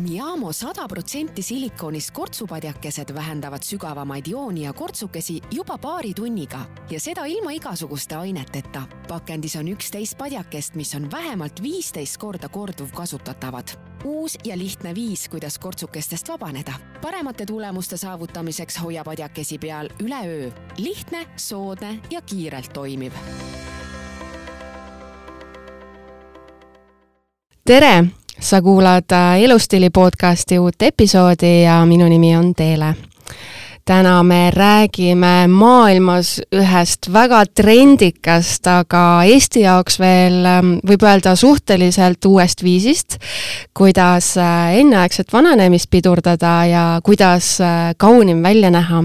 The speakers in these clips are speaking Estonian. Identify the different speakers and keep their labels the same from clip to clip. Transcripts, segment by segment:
Speaker 1: Miamo sada protsenti silikoonist kortsupadjakesed vähendavad sügavamaid jooni ja kortsukesi juba paari tunniga ja seda ilma igasuguste aineteta. pakendis on üksteist padjakest, mis on vähemalt viisteist korda korduvkasutatavad. uus ja lihtne viis, kuidas kortsukestest vabaneda. paremate tulemuste saavutamiseks hoia padjakesi peal üle öö. lihtne, soodne ja kiirelt toimiv
Speaker 2: tere, sa kuulad äh, Elustiili podcasti uut episoodi ja minu nimi on Teele. täna me räägime maailmas ühest väga trendikast, aga Eesti jaoks veel ähm, võib öelda suhteliselt uuest viisist, kuidas äh, enneaegset vananemist pidurdada ja kuidas äh, kaunim välja näha.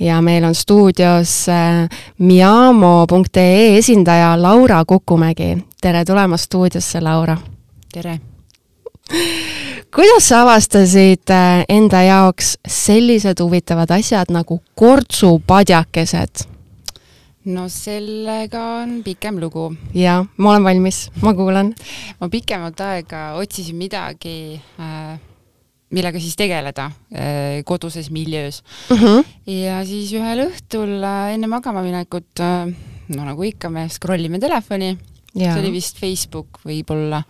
Speaker 2: ja meil on stuudios miamo.ee esindaja Laura Kukumägi. tere tulemast stuudiosse, Laura!
Speaker 3: tere!
Speaker 2: Kuidas sa avastasid äh, enda jaoks sellised huvitavad asjad nagu kortsupadjakesed?
Speaker 3: no sellega on pikem lugu.
Speaker 2: jaa, ma olen valmis, ma kuulan.
Speaker 3: ma pikemat aega otsisin midagi äh, millega siis tegeleda äh, koduses miljöös uh.
Speaker 2: Mhm.
Speaker 3: -huh. ja siis ühel õhtul enne magama minekut äh,, no nagu ikka, me scroll ime telefoni. See oli vist Facebook võib-olla.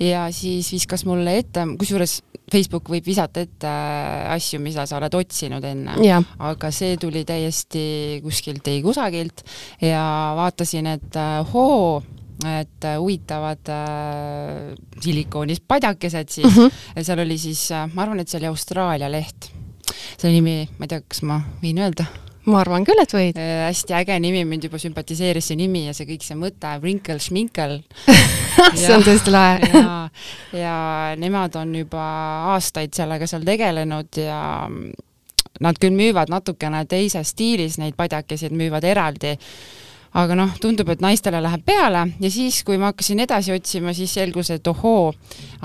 Speaker 3: ja siis viskas mulle ette, kusjuures Facebook võib visata ette äh, asju, mida sa oled otsinud enne. aga see tuli täiesti kuskilt ei kusagilt ja vaatasin, et äh, hoo, et äh, huvitavad äh, silikoonist padjakesed siis. -huh. ja seal oli siis ma arvan, et see oli Austraalia leht. selle nimi, ma ei tea, kas ma võin öelda
Speaker 2: ma arvan küll, et võid.
Speaker 3: Äh,. hästi äge nimi, mind juba sümpatiseeris see nimi ja see kõik see mõte, Wrinkle Schminkel.
Speaker 2: See on tõesti lahe.
Speaker 3: Ja, ja nemad on juba aastaid sellega seal tegelenud ja nad küll müüvad natukene teises stiilis neid padjakesi, et müüvad eraldi, aga noh, tundub, et naistele läheb peale ja siis, kui ma hakkasin edasi otsima, siis selgus, et ohoo,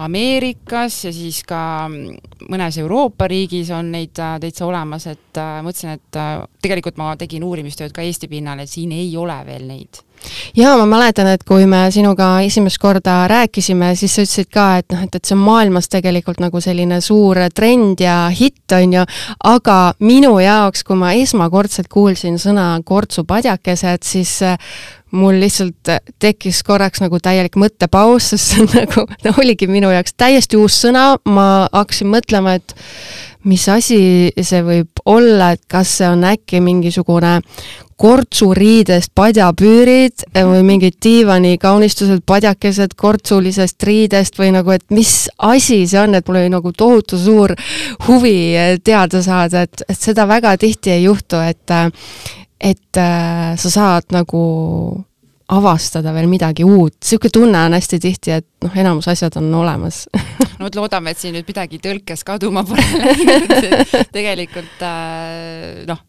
Speaker 3: Ameerikas ja siis ka mõnes Euroopa riigis on neid äh, täitsa olemas, et äh, mõtlesin, et äh, tegelikult ma tegin uurimistööd ka Eesti pinnal, et siin ei ole veel neid
Speaker 2: jaa, ma mäletan, et kui me sinuga esimest korda rääkisime, siis sa ütlesid ka, et noh, et, et see on maailmas tegelikult nagu selline suur trend ja hitt, on ju, aga minu jaoks, kui ma esmakordselt kuulsin sõna kortsupadjakesed, siis äh, mul lihtsalt tekkis korraks nagu täielik mõttepaus, sest see on nagu, no oligi minu jaoks täiesti uus sõna, ma hakkasin mõtlema, et mis asi see võib olla, et kas see on äkki mingisugune kortsuriidest padjapüürid või mingid diivani kaunistused, padjakesed kortsulisest riidest või nagu, et mis asi see on, et mul oli nagu tohutu suur huvi teada saada, et, et seda väga tihti ei juhtu, et et äh, sa saad nagu avastada veel midagi uut, niisugune tunne on hästi tihti, et noh, enamus asjad on olemas.
Speaker 3: No vot, loodame, et siin nüüd midagi tõlkes kaduma pole läinud, tegelikult äh, noh,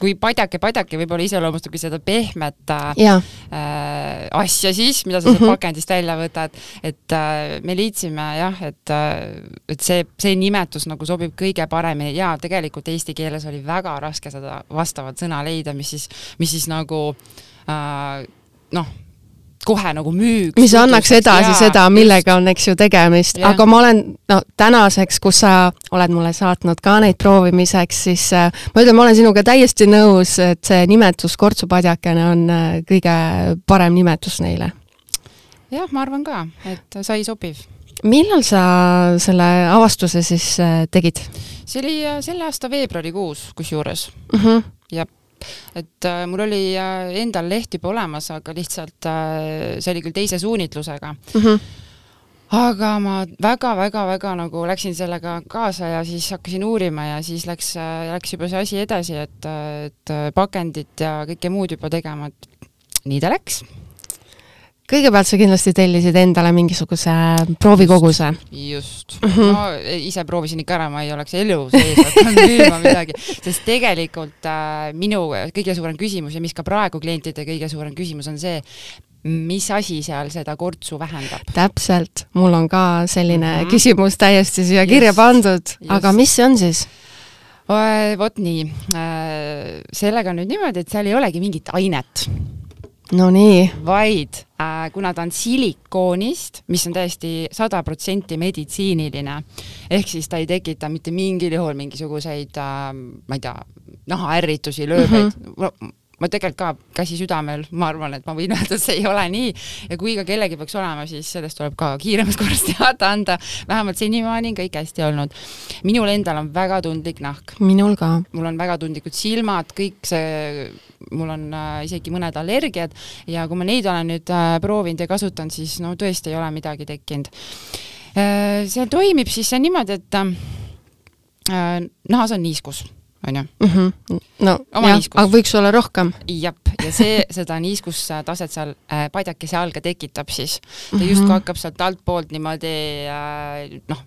Speaker 3: kui padjake, padjake võib-olla iseloomustabki seda pehmet
Speaker 2: ja.
Speaker 3: äh, asja siis, mida sa sealt mm -hmm. pakendist välja võtad, et äh, me liitsime jah, et äh,, et see, see nimetus nagu sobib kõige paremini ja tegelikult eesti keeles oli väga raske seda vastavat sõna leida, mis siis, mis siis nagu äh, noh, kohe nagu müüks.
Speaker 2: mis annaks edasi jaa, seda, millega on, eks ju, tegemist, aga ma olen, no tänaseks, kus sa oled mulle saatnud ka neid proovimiseks, siis äh, ma ütlen, ma olen sinuga täiesti nõus, et see nimetus kortsupadjakene on äh, kõige parem nimetus neile.
Speaker 3: jah, ma arvan ka, et sai sobiv.
Speaker 2: millal sa selle avastuse siis äh, tegid?
Speaker 3: see oli äh, selle aasta veebruarikuus kusjuures
Speaker 2: uh. -huh.
Speaker 3: jah et äh, mul oli äh, endal leht juba olemas, aga lihtsalt äh, see oli küll teise suunitlusega
Speaker 2: uh. -huh.
Speaker 3: aga ma väga-väga-väga nagu läksin sellega kaasa ja siis hakkasin uurima ja siis läks, läks juba see asi edasi, et, et pakendit ja kõike muud juba tegema, et nii ta läks
Speaker 2: kõigepealt sa kindlasti tellisid endale mingisuguse proovikoguse.
Speaker 3: just, mm, -hmm. no ise proovisin ikka ära, ma ei oleks elu sees hakanud müüma midagi, sest tegelikult äh, minu kõige suurem küsimus ja mis ka praegu klientide kõige suurem küsimus on see, mis asi seal seda kortsu vähendab?
Speaker 2: täpselt, mul on ka selline mm -hmm. küsimus täiesti siia kirja just, pandud, aga mis see on siis?
Speaker 3: vot nii, sellega on nüüd niimoodi, et seal ei olegi mingit ainet
Speaker 2: no nii.
Speaker 3: vaid äh, kuna ta on silikoonist, mis on täiesti sada protsenti meditsiiniline, ehk siis ta ei tekita mitte mingil juhul mingisuguseid äh,, ma ei tea, nahaärritusi, lööbeid mm, -hmm ma tegelikult ka käsi südamel, ma arvan, et ma võin öelda, et see ei ole nii ja kui ka kellelgi peaks olema, siis sellest tuleb ka kiiremas korras teada anda, vähemalt senimaani on kõik hästi olnud. minul endal on väga tundlik nahk.
Speaker 2: minul ka.
Speaker 3: mul on väga tundlikud silmad, kõik see, mul on äh, isegi mõned allergiad ja kui ma neid olen nüüd äh, proovinud ja kasutanud, siis no tõesti ei ole midagi tekkinud äh,. see toimib siis see niimoodi, et nahas on niiskus on ju.
Speaker 2: -hmm. no Oma jah, aga võiks olla rohkem.
Speaker 3: jep, ja see, seda niiskustaset seal äh, padjakese all ka tekitab siis. ta mm -hmm. justkui hakkab sealt altpoolt niimoodi äh, noh,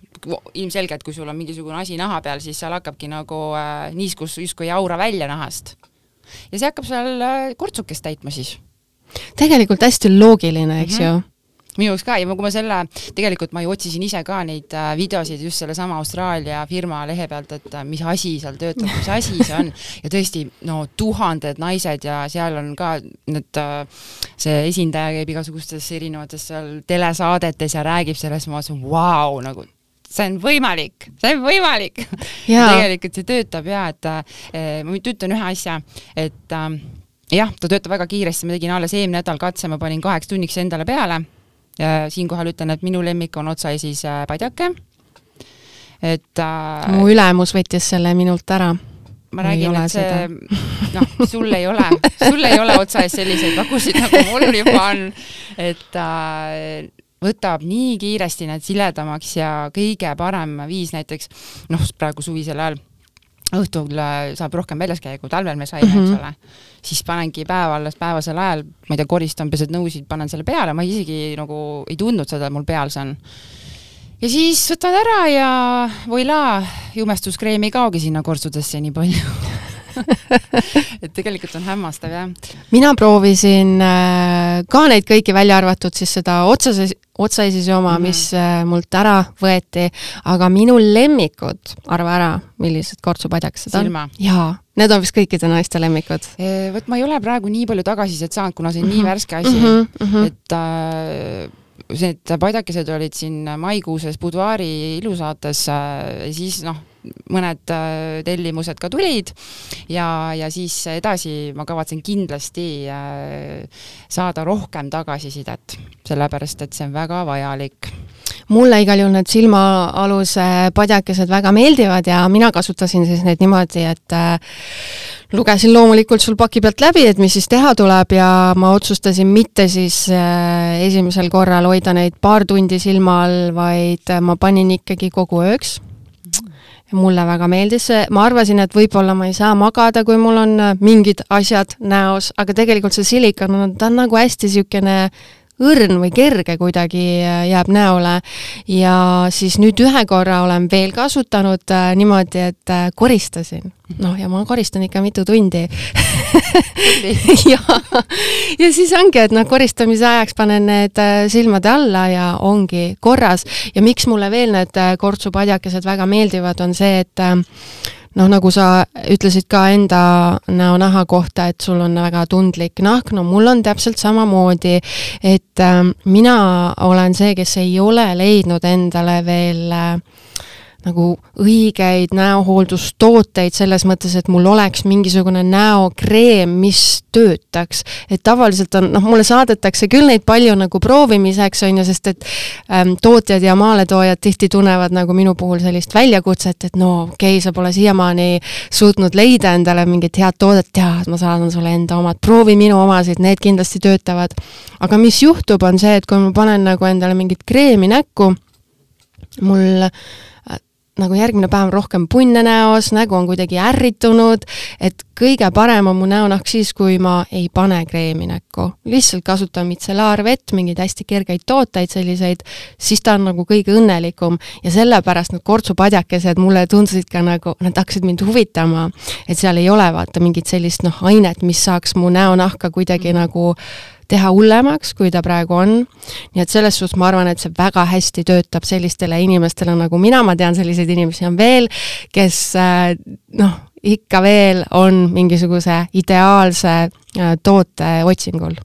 Speaker 3: ilmselgelt, kui sul on mingisugune asi naha peal, siis seal hakkabki nagu äh, niiskus justkui ei aura välja nahast. Ja see hakkab seal äh, kortsukest täitma siis.
Speaker 2: tegelikult hästi loogiline, eks mm -hmm. ju
Speaker 3: minu jaoks ka ja kui ma selle, tegelikult ma ju otsisin ise ka neid äh, videosid just sellesama Austraalia firma lehe pealt, et äh, mis asi seal töötab, mis asi see on. ja tõesti, no tuhanded naised ja seal on ka need, see esindaja käib igasugustes erinevates seal telesaadetes ja räägib sellest, ma mõtlesin, vau, nagu see on võimalik, see on võimalik. Tegelikult see töötab ja et eh, ma nüüd ütlen ühe asja, et äh, jah, ta töötab väga kiiresti, ma tegin alles eelmine nädal katse, ma panin kaheks tunniks endale peale siinkohal ütlen, et minu lemmik on otsaesis äh, padjake,
Speaker 2: et äh, mu ülemus võttis selle minult ära.
Speaker 3: Ma räägin, et see, noh, sul ei ole, sul ei ole otsa ees selliseid vagusid, nagu mul juba on, et äh, võtab nii kiiresti need siledamaks ja kõige parem viis näiteks, noh, praegu suvisel ajal õhtul äh, saab rohkem väljas käia, kui talvel me saime mm, -hmm. eks mhm. ole, siis panengi päeva alles päevasel ajal, ma ei tea, koristan, pesed nõusid, panen selle peale, ma isegi nagu ei tundnud seda, et mul peal see on. ja siis võtad ära ja voilaa, jumestuskreemi ei kaogi sinna kortsudesse nii palju et tegelikult on hämmastav, jah.
Speaker 2: mina proovisin äh, ka neid kõiki, välja arvatud siis seda otsase, otsaesise oma mm, -hmm. mis äh, mult ära võeti, aga minu lemmikud, arva ära, millised kortsupadjakesed on? jaa, need on vist kõikide naiste lemmikud.
Speaker 3: Vot ma ei ole praegu nii palju tagasisidet saanud, kuna see on mm -hmm. nii mhm. värske asi mm, -hmm. et äh, need padjakesed olid siin maikuuses Buduaari ilusaates äh,, siis noh, mõned äh, tellimused ka tulid ja, ja siis edasi ma kavatsen kindlasti äh, saada rohkem tagasisidet, sellepärast et see on väga vajalik.
Speaker 2: Mulle igal juhul need silmaaluse padjakesed väga meeldivad ja mina kasutasin siis neid niimoodi, et äh, lugesin loomulikult sul paki pealt läbi, et mis siis teha tuleb ja ma otsustasin mitte siis esimesel korral hoida neid paar tundi silma all, vaid ma panin ikkagi kogu ööks mulle väga meeldis see, ma arvasin, et võib-olla ma ei saa magada, kui mul on äh, mingid asjad näos, aga tegelikult see silikon, ta on nagu hästi niisugune õrn või kerge kuidagi äh, jääb näole. ja siis nüüd ühe korra olen veel kasutanud äh, niimoodi, et koristasin. noh, ja ma koristan ikka mitu tundi ja, ja siis ongi, et noh, koristamise ajaks panen need äh, silmade alla ja ongi korras. ja miks mulle veel need äh, kortsupadjakesed väga meeldivad, on see, et äh, noh, nagu sa ütlesid ka enda näonaha kohta, et sul on väga tundlik nahk, no mul on täpselt samamoodi, et äh, mina olen see, kes ei ole leidnud endale veel äh, nagu õigeid näohooldustooteid selles mõttes, et mul oleks mingisugune näokreem, mis töötaks. et tavaliselt on, noh, mulle saadetakse küll neid palju nagu proovimiseks, on ju, sest et ähm, tootjad ja maaletoojad tihti tunnevad nagu minu puhul sellist väljakutset, et no okei okay,, sa pole siiamaani suutnud leida endale mingit head toodet, jaa, ma saadan sulle enda omad, proovi minu omasid, need kindlasti töötavad. aga mis juhtub, on see, et kui ma panen nagu endale mingit kreemi näkku, mul nagu järgmine päev rohkem punne näos, nägu on kuidagi ärritunud, et kõige parem on mu näonahk siis, kui ma ei pane kreemi näkku. lihtsalt kasutan mitsellaarvett, mingeid hästi kergeid tooteid selliseid, siis ta on nagu kõige õnnelikum ja sellepärast need kortsupadjakesed mulle tundusid ka nagu, nad hakkasid mind huvitama, et seal ei ole vaata mingit sellist noh, ainet, mis saaks mu näonahka kuidagi mm. nagu teha hullemaks, kui ta praegu on. nii et selles suhtes ma arvan, et see väga hästi töötab sellistele inimestele nagu mina, ma tean, selliseid inimesi on veel, kes äh, noh, ikka veel on mingisuguse ideaalse äh, toote otsingul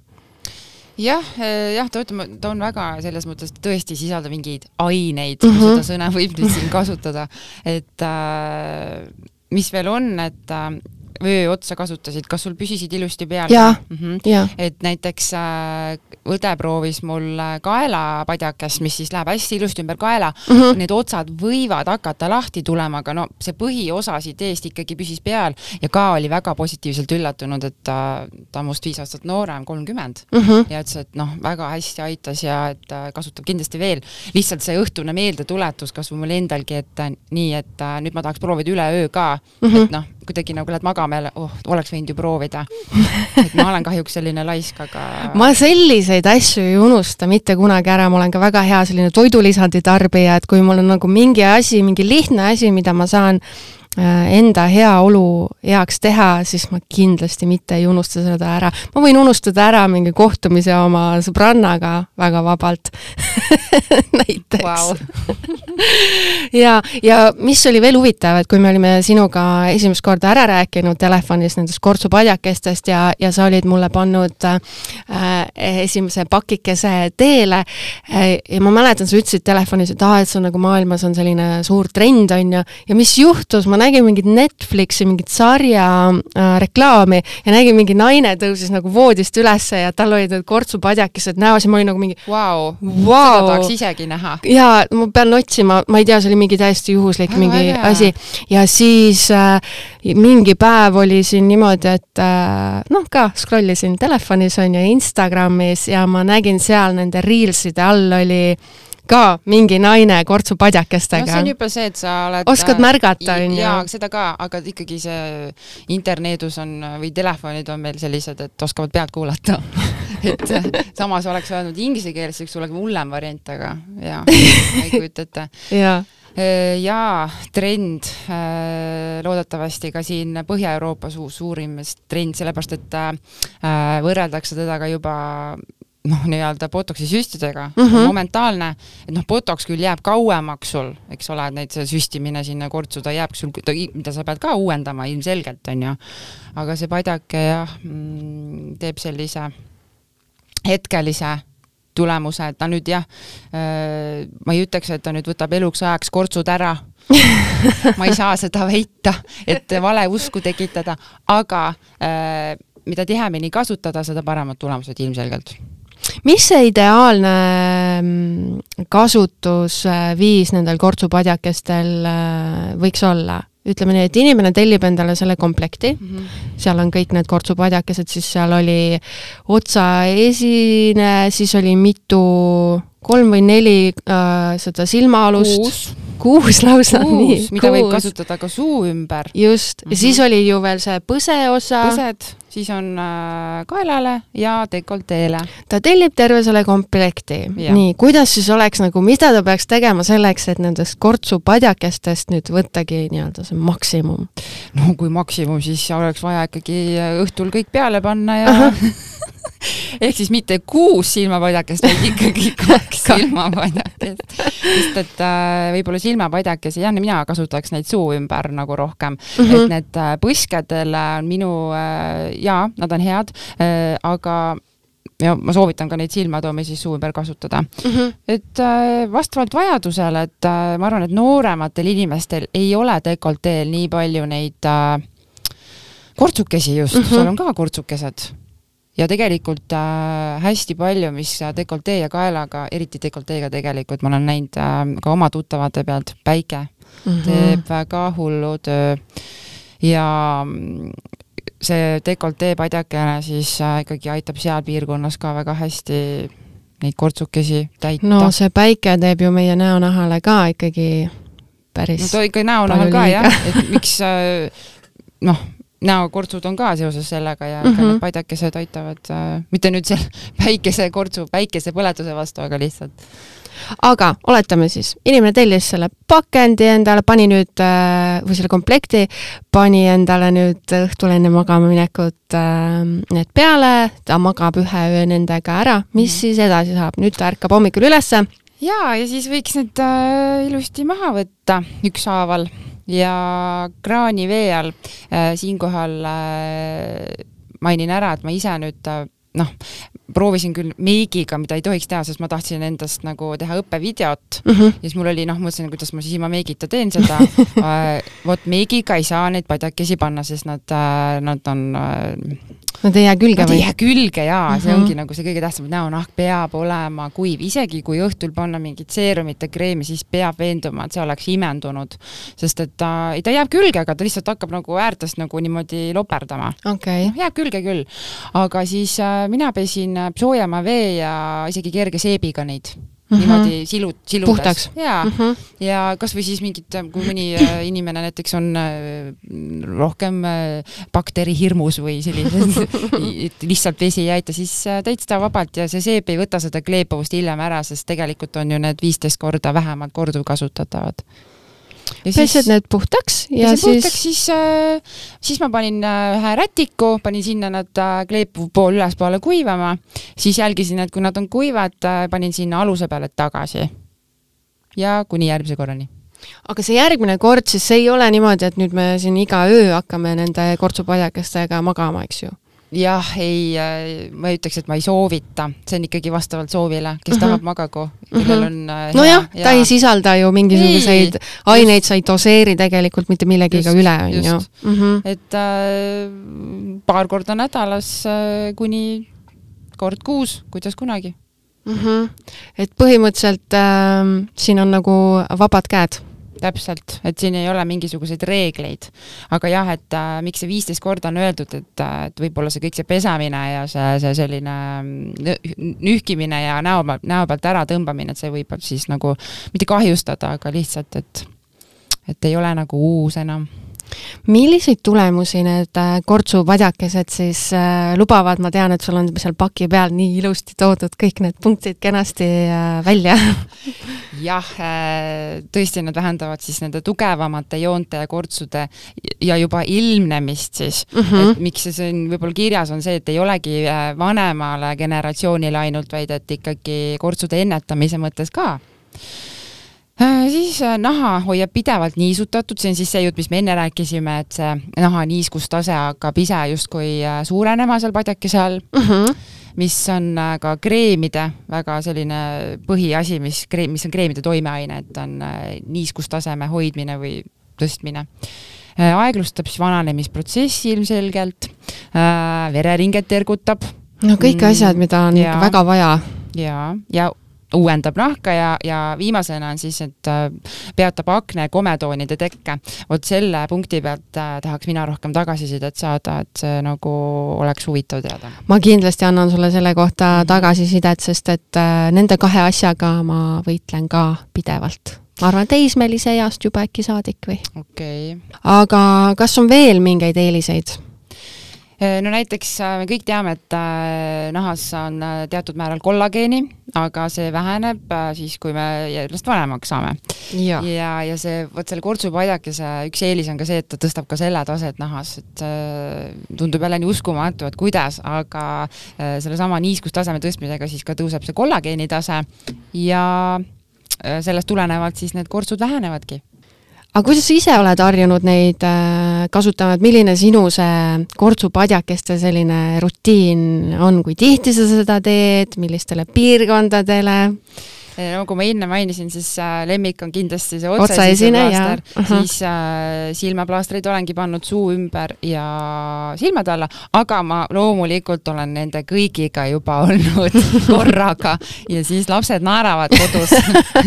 Speaker 3: jah, jah, ta ütleme, ta on väga selles mõttes tõesti sisaldab mingeid aineid mm, -hmm. seda sõna võib nüüd siin kasutada, et äh, mis veel on, et äh, vöö otsa kasutasid, kas sul püsisid ilusti peal?
Speaker 2: Mm -hmm.
Speaker 3: et näiteks äh, õde proovis mul kaelapadjakest, mis siis läheb hästi ilusti ümber kaela mm, -hmm. need otsad võivad hakata lahti tulema, aga no see põhiosa siit eest ikkagi püsis peal ja ka oli väga positiivselt üllatunud, et ta, ta on must viis aastat noorem, kolmkümmend mm, -hmm. ja ütles, et noh, väga hästi aitas ja et kasutab kindlasti veel. lihtsalt see õhtune meeldetuletus kas või mul endalgi, et nii, et nüüd ma tahaks proovida üleöö ka mm, -hmm. et noh, kuidagi nagu lähed magama ja oh, oleks võinud ju proovida. et ma olen kahjuks selline laisk, aga
Speaker 2: ma selliseid asju ei unusta mitte kunagi ära, ma olen ka väga hea selline toidulisandi tarbija, et kui mul on nagu mingi asi, mingi lihtne asi, mida ma saan enda heaolu heaks teha, siis ma kindlasti mitte ei unusta seda ära. ma võin unustada ära mingi kohtumise oma sõbrannaga väga vabalt näiteks. Ja, ja mis oli veel huvitav, et kui me olime sinuga esimest korda ära rääkinud telefonis nendest kortsupadjakestest ja, ja sa olid mulle pannud äh, esimese pakikese teele äh, ja ma mäletan, sa ütlesid telefonis, et aa, et see on nagu maailmas on selline suur trend, on ju, ja mis juhtus, ma nägin mingit Netflixi mingit sarja äh, reklaami ja nägin, mingi naine tõusis nagu voodist ülesse ja tal olid need kortsupadjakesed näos ja ma olin nagu mingi
Speaker 3: wow. wow. seda tahaks isegi näha.
Speaker 2: jaa, ma pean otsima, ma ei tea, see oli mingi täiesti juhuslik Väga mingi äge. asi. ja siis äh, mingi päev oli siin niimoodi, et äh, noh, ka scroll isin telefonis on ju, Instagramis ja ma nägin seal nende reelside all oli ka mingi naine kortsupadjakestega. no
Speaker 3: see on juba see, et sa oled
Speaker 2: oskad märgata,
Speaker 3: on ju. jaa, seda ka, aga ikkagi see interneedus on või telefonid on meil sellised, et oskavad pealt kuulata et samas oleks öelnud inglise keeles, siis oleks hullem variant, aga jaa, ma ei kujuta ette
Speaker 2: jaa
Speaker 3: äh, jaa, trend, äh, loodetavasti ka siin Põhja-Euroopas uus suurim trend, sellepärast et äh, võrreldakse teda ka juba noh, nii-öelda botoksi süstidega mm, -hmm. momentaalne, et noh, botoks küll jääb kauemaks sul, eks ole, et see süstimine sinna kortsu, ta jääb sul, mida sa pead ka uuendama ilmselgelt, on ju. aga see padjake jah mm,, teeb sellise hetkelise tulemuse, et ta nüüd jah äh,, ma ei ütleks, et ta nüüd võtab eluks ajaks kortsud ära ma ei saa seda väita, et valeusku tekitada, aga äh, mida tihemini kasutada, seda paremad tulemused ilmselgelt
Speaker 2: mis see ideaalne mm, kasutusviis nendel kortsupadjakestel äh, võiks olla? ütleme nii, et inimene tellib endale selle komplekti mm, -hmm. seal on kõik need kortsupadjakesed, siis seal oli otsaesine, siis oli mitu, kolm või neli äh, seda silmaalust kuus lausa,
Speaker 3: nii. mida kuus. võib kasutada ka suu ümber.
Speaker 2: just mm, -hmm. ja siis oli ju veel see põseosa.
Speaker 3: põsed, siis on äh, kaelale ja dekolteele.
Speaker 2: ta tellib terve selle komplekti. nii, kuidas siis oleks nagu, mida ta peaks tegema selleks, et nendest kortsupadjakestest nüüd võttagi nii-öelda see maksimum?
Speaker 3: no kui maksimum, siis oleks vaja ikkagi õhtul kõik peale panna ja ehk siis mitte kuus silmapadjakest, vaid ikkagi kaks silmapadjakest. sest et äh, võib-olla silmapadjakesi, jah, mina kasutaks neid suu ümber nagu rohkem mm, -hmm. et need äh, põskedel on minu äh,, jaa, nad on head äh,, aga ja ma soovitan ka neid silmatoomi siis suu ümber kasutada mm. -hmm. et äh, vastavalt vajadusele, et äh, ma arvan, et noorematel inimestel ei ole dekolteel nii palju neid äh, kortsukesi just mm, -hmm. seal on ka kortsukesed ja tegelikult äh, hästi palju, mis dekoltee ja kaelaga, eriti dekolteega tegelikult ma olen näinud äh, ka oma tuttavate pealt, päike mm -hmm. teeb väga hullu töö ja see dekoltee padjakene siis äh, ikkagi aitab seal piirkonnas ka väga hästi neid kortsukesi täita.
Speaker 2: no see päike teeb ju meie näonahale ka ikkagi päris
Speaker 3: no ta ikka näonahal ka jah, et miks äh, noh, näokortsud on ka seoses sellega ja mm -hmm. need padjakesed aitavad äh,, mitte nüüd seal päikesekortsu, päikesepõletuse vastu, aga lihtsalt.
Speaker 2: Aga oletame siis, inimene tellis selle pakendi endale, pani nüüd äh, või selle komplekti, pani endale nüüd õhtul enne magama minekut äh, need peale, ta magab ühe öö nendega ära, mis -hmm. siis edasi saab, nüüd ta ärkab hommikul ülesse.
Speaker 3: Jaa, ja siis võiks need äh, ilusti maha võtta ükshaaval ja kraanivee all. Äh, siinkohal äh, mainin ära, et ma ise nüüd äh, noh, proovisin küll meigiga, mida ei tohiks teha, sest ma tahtsin endast nagu teha õppevideot
Speaker 2: mm. -hmm.
Speaker 3: ja siis mul oli noh, mõtlesin, kuidas ma siis ilma meigita teen seda äh, vot meigiga ei saa neid padjakesi panna, sest nad, nad on
Speaker 2: Nad ei jää külge või?
Speaker 3: ei jää külge jaa mm, -hmm. see
Speaker 2: Mhm.
Speaker 3: ongi nagu see kõige tähtsam, et näonahk peab olema kuiv, isegi kui õhtul panna mingit seerumit ja kreemi, siis peab veenduma, et see oleks imendunud. sest et ta, ta jääb külge, aga ta lihtsalt hakkab nagu äärtest nagu niimoodi loperdama.
Speaker 2: okei
Speaker 3: noh, jääb külge küll. aga siis äh, mina pesin äh, soojema vee ja isegi kerge seebiga neid
Speaker 2: Mhm.
Speaker 3: niimoodi silu, siludes. Jaa
Speaker 2: mm. -hmm.
Speaker 3: ja kas või siis mingid, kui mõni äh, inimene näiteks on äh, rohkem äh, bakterihirmus või sellised, et lihtsalt vesi ei aita, siis täitsa vabalt ja see seep ei võta seda kleepuvust hiljem ära, sest tegelikult on ju need viisteist korda vähemalt korduvkasutatavad.
Speaker 2: Pesed need puhtaks ja siis
Speaker 3: puhtaks, siis, äh, siis ma panin äh, ühe rätiku, panin sinna nad äh, kleepuv pool ülespoole kuivama, siis jälgisin, et kui nad on kuivad, panin sinna aluse peale tagasi. ja kuni järgmise korrani
Speaker 2: aga see järgmine kord, siis see ei ole niimoodi, et nüüd me siin iga öö hakkame nende kortsupadjakestega magama, eks ju?
Speaker 3: Jah, ei, ma ei ütleks, et ma ei soovita, see on ikkagi vastavalt soovile, kes mm -hmm. tahab, magagu, kellel on äh,
Speaker 2: nojah, ta ei sisalda ju mingisuguseid ei, aineid, sa ei doseeri tegelikult mitte millegiga üle, on ju.
Speaker 3: Mhm. et äh, paar korda nädalas äh, kuni kord kuus, kuidas kunagi
Speaker 2: mm. -hmm. et põhimõtteliselt äh, siin on nagu vabad käed
Speaker 3: täpselt, et siin ei ole mingisuguseid reegleid. aga jah, et äh, miks see viisteist korda on öeldud, et, et võib-olla see kõik see pesemine ja see, see selline nühkimine ja näo näo pealt ära tõmbamine, et see võib siis nagu mitte kahjustada, aga lihtsalt, et et ei ole nagu uus enam
Speaker 2: milliseid tulemusi need äh, kortsupadjakesed siis äh, lubavad, ma tean, et sul on seal paki peal nii ilusti toodud kõik need punktid kenasti äh, välja.
Speaker 3: Jah tõesti, nad vähendavad siis nende tugevamate joonte ja kortsude ja juba ilmnemist siis. Mm, -hmm. et miks see siin võib-olla kirjas on see, et ei olegi vanemale generatsioonile ainult, vaid et ikkagi kortsude ennetamise mõttes ka siis äh, naha hoiab pidevalt niisutatud, see on siis see jutt, mis me enne rääkisime, et see naha niiskustase hakkab ise justkui äh, suurenema seal padjakese all mm. -hmm mis on ka kreemide väga selline põhiasi, mis kreem, mis on kreemide toimeaine, et on niiskustaseme hoidmine või tõstmine. aeglustab siis vananemisprotsessi ilmselgelt, vereringet ergutab.
Speaker 2: no kõik mm, asjad, mida on ja, väga vaja.
Speaker 3: ja, ja uuendab nahka ja, ja viimasena on siis, et äh, peatab akne kometoonide tekke. vot selle punkti pealt äh, tahaks mina rohkem tagasisidet saada, et see nagu oleks huvitav teada.
Speaker 2: ma kindlasti annan sulle selle kohta mhm. tagasisidet, sest et äh, nende kahe asjaga ma võitlen ka pidevalt ma arvan, teismelise east juba äkki saadik või?
Speaker 3: okei okay..
Speaker 2: aga kas on veel mingeid eeliseid?
Speaker 3: Äh, no näiteks äh, me kõik teame, et äh, nahas on teatud määral kollageeni, aga see väheneb siis, kui me järjest vanemaks saame. ja, ja, ja see, vot selle kortsupadjakese üks eelis on ka see, et ta tõstab ka selle taset nahas, et tundub jälle nii uskumatu, et kuidas, aga sellesama niiskustaseme tõstmisega siis ka tõuseb see kollageeni tase ja sellest tulenevalt siis need kortsud vähenevadki
Speaker 2: aga kuidas sa ise oled harjunud neid äh, kasutama, et milline sinu see kortsupadjakeste selline rutiin on, kui tihti sa seda teed, millistele piirkondadele?
Speaker 3: Nagu ma enne mainisin, siis äh, lemmik on kindlasti see otsaesine plaaster, siis äh, silmaplaastreid olengi pannud suu ümber ja silmade alla, aga ma loomulikult olen nende kõigiga juba olnud korraga ja siis lapsed naeravad kodus.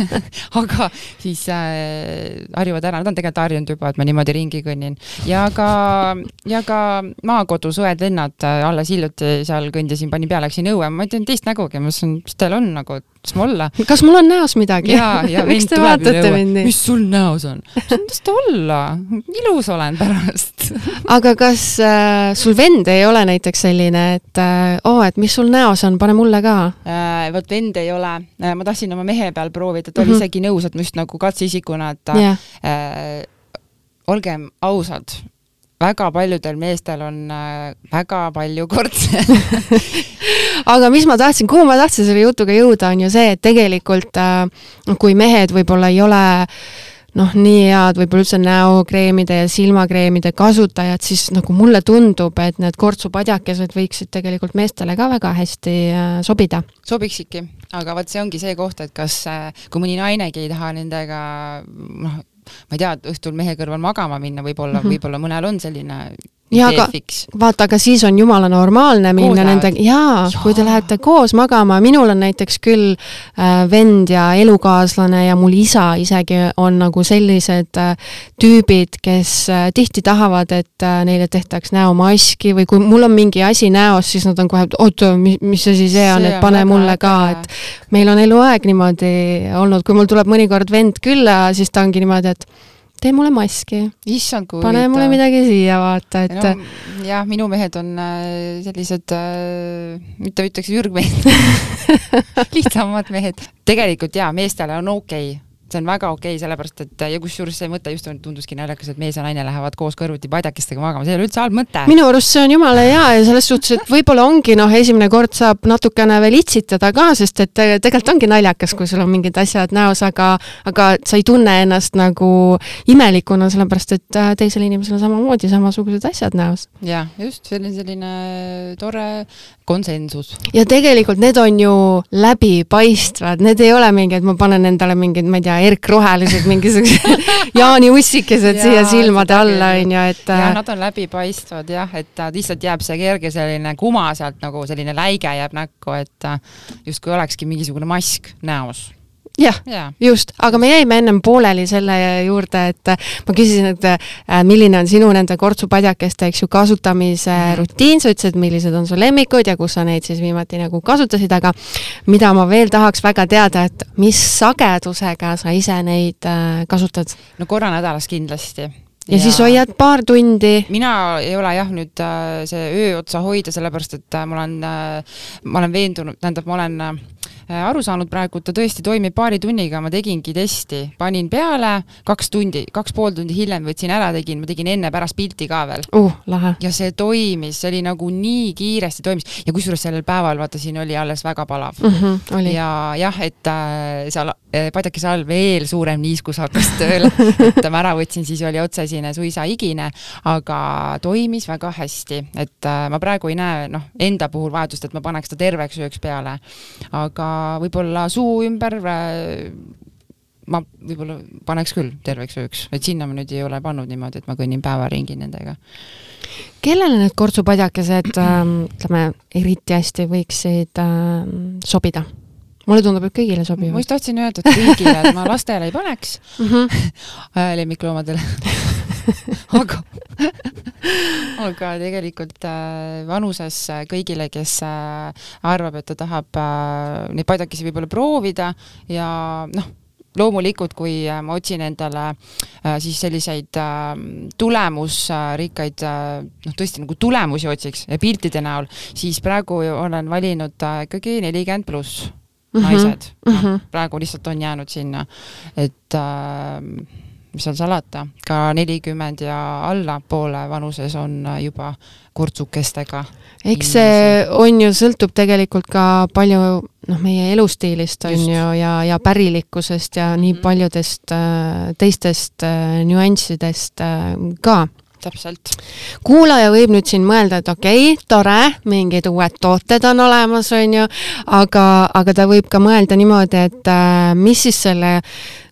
Speaker 3: Aga siis äh, harjuvad ära, nad on tegelikult harjunud juba, et ma niimoodi ringi kõnnin. ja ka, ja ka maakodus õed-vennad äh, alles hiljuti seal kõndisin, panin peale, läksin õue, ma ei teadnud teist nägugi, ma mõtlesin, mis teil on nagu, las ma olla.
Speaker 2: Kas mul on näos midagi? miks te vaatate mind nii?
Speaker 3: mis sul näos on? las ta olla, ilus olen pärast
Speaker 2: aga kas äh, sul vend ei ole näiteks selline, et äh, oo, et mis sul näos on, pane mulle ka
Speaker 3: äh,? vot vend ei ole äh,, ma tahtsin oma mehe peal proovida, ta oli mm -hmm. isegi nõus, et ma just nagu katseisikuna, et yeah. äh, olgem ausad, väga paljudel meestel on äh, väga palju kortse
Speaker 2: aga mis ma tahtsin, kuhu ma tahtsin selle jutuga jõuda, on ju see, et tegelikult äh, kui mehed võib-olla ei ole noh, nii head võib-olla üldse näokreemide ja silmakreemide kasutajad, siis nagu mulle tundub, et need kortsupadjakesed võiksid tegelikult meestele ka väga hästi äh, sobida.
Speaker 3: sobiksidki, aga vot see ongi see koht, et kas, äh, kui mõni nainegi ei taha nendega noh, ma ei tea, õhtul mehe kõrval magama minna, võib-olla mm, -hmm. võib-olla mõnel on selline
Speaker 2: jaa, aga vaata, aga siis on jumala normaalne minna nendega, jaa, kui te lähete koos magama, minul on näiteks küll äh, vend ja elukaaslane ja mul isa isegi on nagu sellised äh, tüübid, kes äh, tihti tahavad, et äh, neile tehtaks näomaski või kui mul on mingi asi näos, siis nad on kohe, et oot, mis, mis asi see on, et pane mulle ka, et meil on eluaeg niimoodi olnud, kui mul tuleb mõnikord vend külla, siis ta ongi niimoodi, et tee mulle maski.
Speaker 3: issand, kui
Speaker 2: pane mulle midagi siia, vaata, et no,
Speaker 3: jah, minu mehed on äh, sellised äh,, mitte ütleks ürgmehed lihtsamad mehed. tegelikult jaa, meestele on okei okay see on väga okei okay,, sellepärast et ja kusjuures see mõte just tunduski naljakas, et mees ja naine lähevad koos kõrvuti padjakestega magama, see ei ole üldse halb mõte.
Speaker 2: minu arust see on jumala hea ja selles suhtes, et võib-olla ongi noh, esimene kord saab natukene veel itsitada ka, sest et tegelikult ongi naljakas, kui sul on mingid asjad näos, aga aga sa ei tunne ennast nagu imelikuna, sellepärast et äh, teisel inimesel on samamoodi samasugused asjad näos.
Speaker 3: jah, just, see on selline tore konsensus.
Speaker 2: ja tegelikult need on ju läbipaistvad, need ei ole mingid, ma panen endale mingid, ma ei tea, erkrohelised mingisugused Jaani ussikesed siia silmade alla, on ju, et
Speaker 3: jah, nad on läbipaistvad jah, et lihtsalt jääb see kerge selline kuma sealt nagu selline läige jääb näkku, et justkui olekski mingisugune mask näos
Speaker 2: jah ja., just, aga me jäime ennem pooleli selle juurde, et ma küsisin, et äh, milline on sinu nende kortsupadjakeste, eks ju, kasutamise mm -hmm. rutiin, sa ütlesid, millised on su lemmikud ja kus sa neid siis viimati nagu kasutasid, aga mida ma veel tahaks väga teada, et mis sagedusega sa ise neid äh, kasutad?
Speaker 3: no korra nädalas kindlasti
Speaker 2: ja, ja siis hoiad paar tundi?
Speaker 3: mina ei ole jah, nüüd äh, see öö otsa hoida, sellepärast et äh, ma olen äh,, ma olen veendunud, tähendab, ma olen äh, Äh, aru saanud praegu, ta tõesti toimib paari tunniga, ma tegingi testi, panin peale, kaks tundi, kaks pool tundi hiljem võtsin ära, tegin, ma tegin enne-pärast pilti ka veel
Speaker 2: uh,.
Speaker 3: ja see toimis, see oli nagu nii kiiresti toimis ja kusjuures sellel päeval, vaata, siin oli alles väga palav
Speaker 2: mm. -hmm,
Speaker 3: ja jah, et äh, seal äh, padjakese all veel suurem niiskus hakkas tööle et ma ära võtsin, siis oli otsesine suisa higine, aga toimis väga hästi, et äh, ma praegu ei näe, noh, enda puhul vajadust, et ma paneks ta terveks ööks peale. aga võib-olla suu ümber ma võib-olla paneks küll terveks ööks, et sinna ma nüüd ei ole pannud niimoodi, et ma kõnnin päeva ringi nendega.
Speaker 2: kellele need kortsupadjakesed ähm, ütleme, eriti hästi võiksid äh, sobida? mulle tundub, et kõigile sobivad.
Speaker 3: ma just tahtsin öelda, et kõigile, et ma lastele ei paneks mm -hmm. lemmikloomadele aga aga tegelikult äh, vanuses äh, kõigile, kes äh, arvab, et ta tahab neid padjakesi võib-olla proovida ja noh, loomulikult, kui ma otsin endale siis selliseid tulemusrikkaid noh, tõesti nagu tulemusi otsiks piltide näol, siis praegu olen valinud ikkagi nelikümmend pluss mhm. naised mm, -hmm. no, praegu lihtsalt on jäänud sinna, et äh, mis seal salata, ka nelikümmend ja allapoole vanuses on juba kurtsukestega.
Speaker 2: eks see on ju, sõltub tegelikult ka palju noh, meie elustiilist on Just. ju ja, ja pärilikkusest ja nii mhm. paljudest äh, teistest äh, nüanssidest äh, ka
Speaker 3: täpselt.
Speaker 2: kuulaja võib nüüd siin mõelda, et okei okay,, tore, mingid uued tooted on olemas, on ju, aga, aga ta võib ka mõelda niimoodi, et äh, mis siis selle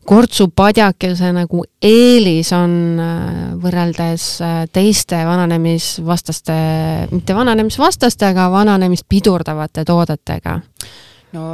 Speaker 2: kortsupadjakese nagu eelis on äh, võrreldes äh, teiste vananemisvastaste, mitte vananemisvastaste, aga vananemist pidurdavate toodetega?
Speaker 3: no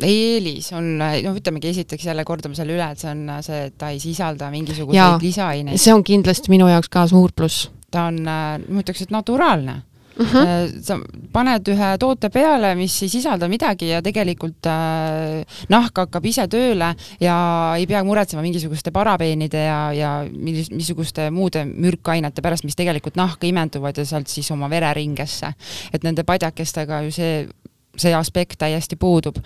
Speaker 3: eelis on, noh, ütlemegi esiteks jälle kordame selle üle, et see on see, et ta ei sisalda mingisuguseid lisaaineid.
Speaker 2: see on kindlasti minu jaoks ka suur pluss.
Speaker 3: ta on, ma ütleks, et naturaalne uh. Mhm. -huh. sa paned ühe toote peale, mis ei sisalda midagi ja tegelikult äh, nahk hakkab ise tööle ja ei pea muretsema mingisuguste parabeenide ja, ja missugust muude mürkainete pärast, mis tegelikult nahka imenduvad ja sealt siis oma vereringesse. et nende padjakestega ju see see aspekt täiesti puudub.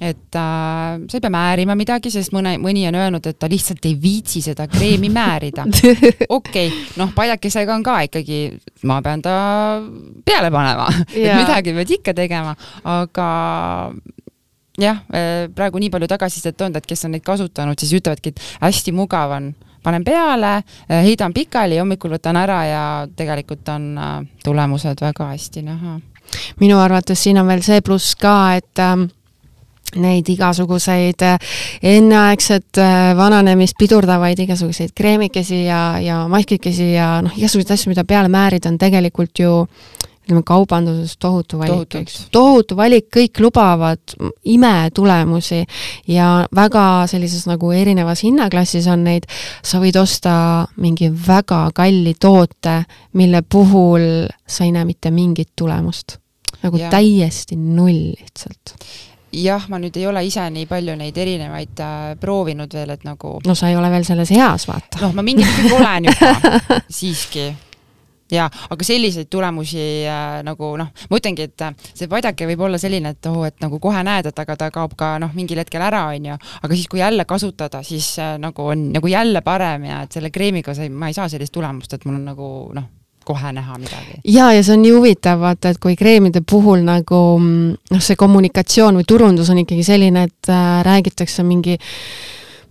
Speaker 3: et äh, sa ei pea määrima midagi, sest mõne, mõni on öelnud, et ta lihtsalt ei viitsi seda kreemi määrida. okei okay,, noh, padjakesega on ka ikkagi, ma pean ta peale panema et midagi pead ikka tegema, aga jah, praegu nii palju tagasisidet olnud, et kes on neid kasutanud, siis ütlevadki, et hästi mugav on panen peale, heidan pikali, hommikul võtan ära ja tegelikult on tulemused väga hästi näha.
Speaker 2: Minu arvates siin on veel see pluss ka, et ähm, neid igasuguseid äh, enneaegset äh, vananemist pidurdavaid igasuguseid kreemikesi ja, ja maskikesi ja noh, igasuguseid asju, mida peale määrida, on tegelikult ju ütleme, kaubanduses tohutu valik, eks. tohutu valik, kõik lubavad imetulemusi ja väga sellises nagu erinevas hinnaklassis on neid, sa võid osta mingi väga kalli toote, mille puhul sa ei näe mitte mingit tulemust. Nagu ja. täiesti null lihtsalt
Speaker 3: jah, ma nüüd ei ole ise nii palju neid erinevaid äh, proovinud veel, et nagu
Speaker 2: no sa ei ole veel selles eas, vaata.
Speaker 3: noh, ma mingil ikkagi olen juba siiski jaa, aga selliseid tulemusi äh, nagu noh, ma ütlengi, et äh, see padjake võib olla selline, et oh, et nagu kohe näed, et aga ta kaob ka noh, mingil hetkel ära, on ju, aga siis, kui jälle kasutada, siis äh, nagu on nagu jälle parem ja et selle kreemiga sa ei, ma ei saa sellist tulemust, et mul on nagu noh, kohe näha midagi.
Speaker 2: ja, ja see on nii huvitav, vaata, et kui kreemide puhul nagu noh, see kommunikatsioon või turundus on ikkagi selline, et äh, räägitakse mingi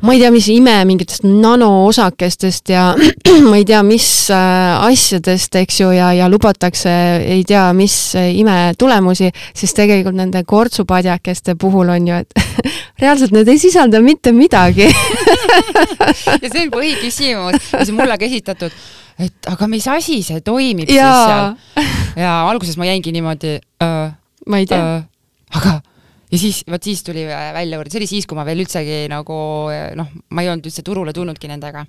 Speaker 2: ma ei tea, mis ime mingitest nanoosakestest ja ma ei tea, mis äh, asjadest, eks ju, ja, ja lubatakse ei tea, mis imetulemusi, siis tegelikult nende kortsupadjakeste puhul on ju, et reaalselt need ei sisalda mitte midagi
Speaker 3: ja see on põhiküsimus, mis on mulle ka esitatud et aga mis asi see toimib ja. siis seal. ja alguses ma jäingi niimoodi äh,.
Speaker 2: ma ei tea
Speaker 3: äh,. aga, ja siis, vot siis tuli välja juurde, see oli siis, kui ma veel üldsegi nagu noh, ma ei olnud üldse turule tulnudki nendega.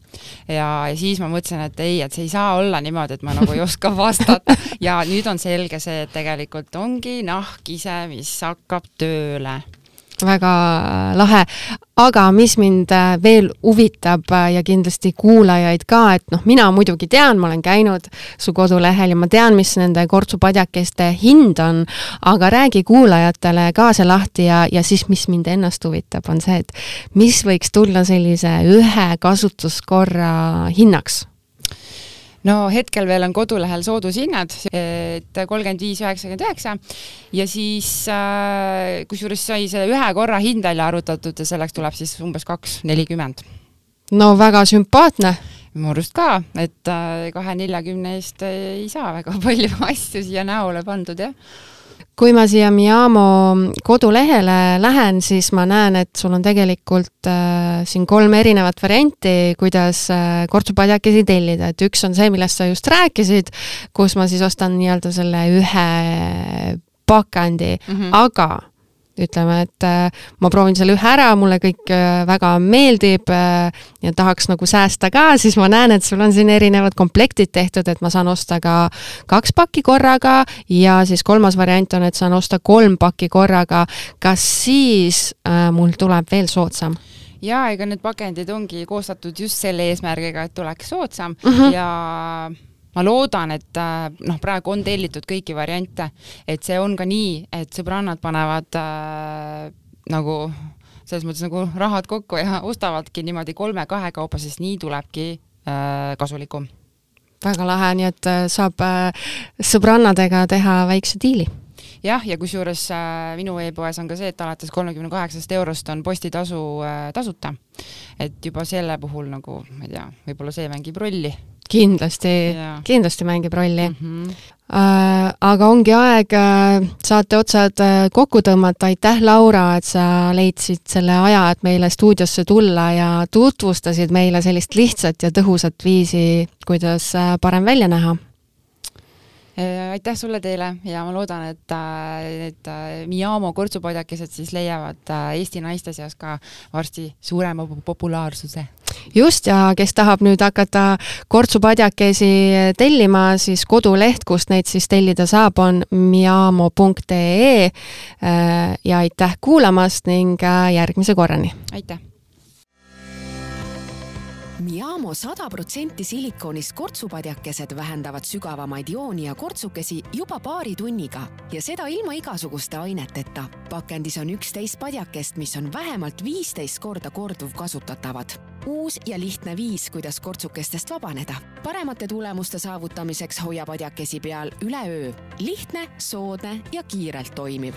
Speaker 3: ja, ja siis ma mõtlesin, et ei, et see ei saa olla niimoodi, et ma nagu ei oska vastata ja nüüd on selge see, et tegelikult ongi nahk ise, mis hakkab tööle
Speaker 2: väga lahe, aga mis mind äh, veel huvitab äh, ja kindlasti kuulajaid ka, et noh, mina muidugi tean, ma olen käinud su kodulehel ja ma tean, mis nende kortsupadjakeste hind on, aga räägi kuulajatele ka see lahti ja, ja siis, mis mind ennast huvitab, on see, et mis võiks tulla sellise ühe kasutuskorra hinnaks
Speaker 3: no hetkel veel on kodulehel soodushinnad, et kolmkümmend viis, üheksakümmend üheksa. Ja siis äh, kusjuures sai see ühe korra hind välja arvutatud ja selleks tuleb siis umbes kaks nelikümmend.
Speaker 2: no väga sümpaatne.
Speaker 3: Minu arust ka, et äh, kahe neljakümne eest ei saa väga palju asju siia näole pandud, jah
Speaker 2: kui ma siia Miamo kodulehele lähen, siis ma näen, et sul on tegelikult äh, siin kolm erinevat varianti, kuidas äh, kortsupadjakesi tellida, et üks on see, millest sa just rääkisid, kus ma siis ostan nii-öelda selle ühe pakandi mm, -hmm. aga ütleme, et äh, ma proovin selle ühe ära, mulle kõik äh, väga meeldib äh, ja tahaks nagu säästa ka, siis ma näen, et sul on siin erinevad komplektid tehtud, et ma saan osta ka kaks pakki korraga ja siis kolmas variant on, et saan osta kolm pakki korraga. kas siis äh, mul tuleb veel soodsam?
Speaker 3: jaa, ega need pakendid ongi koostatud just selle eesmärgiga, et tuleks soodsam mm -hmm. ja ma loodan, et äh, noh, praegu on tellitud kõiki variante, et see on ka nii, et sõbrannad panevad äh, nagu selles mõttes nagu rahad kokku ja ostavadki niimoodi kolme-kahe kaupa, sest nii tulebki äh, kasulikum.
Speaker 2: väga lahe, nii et äh, saab äh, sõbrannadega teha väikse diili
Speaker 3: jah, ja kusjuures äh, minu e-poes on ka see, et alates kolmekümne kaheksast eurost on postitasu tasuta. et juba selle puhul nagu, ma ei tea, võib-olla see mängib rolli
Speaker 2: kindlasti, kindlasti mängib rolli mm. -hmm. Äh, aga ongi aeg äh, saate otsad äh, kokku tõmmata, aitäh, Laura, et sa leidsid selle aja, et meile stuudiosse tulla ja tutvustasid meile sellist lihtsat ja tõhusat viisi, kuidas äh, parem välja näha
Speaker 3: äh, aitäh sulle teile ja ma loodan, et need äh, Miamo kortsupadjakesed siis leiavad Eesti naiste seas ka varsti suurema populaarsuse
Speaker 2: just, ja kes tahab nüüd hakata kortsupadjakesi tellima, siis koduleht, kust neid siis tellida saab, on miamo.ee äh, ja aitäh kuulamast ning äh, järgmise korrani!
Speaker 3: aitäh!
Speaker 1: Miamo sada protsenti silikoonist kortsupadjakesed vähendavad sügavamaid jooni ja kortsukesi juba paari tunniga ja seda ilma igasuguste aineteta. pakendis on üksteist padjakest, mis on vähemalt viisteist korda korduvkasutatavad. Uus ja lihtne viis, kuidas kortsukestest vabaneda. paremate tulemuste saavutamiseks hoia padjakesi peal üle öö. lihtne, soodne ja kiirelt toimiv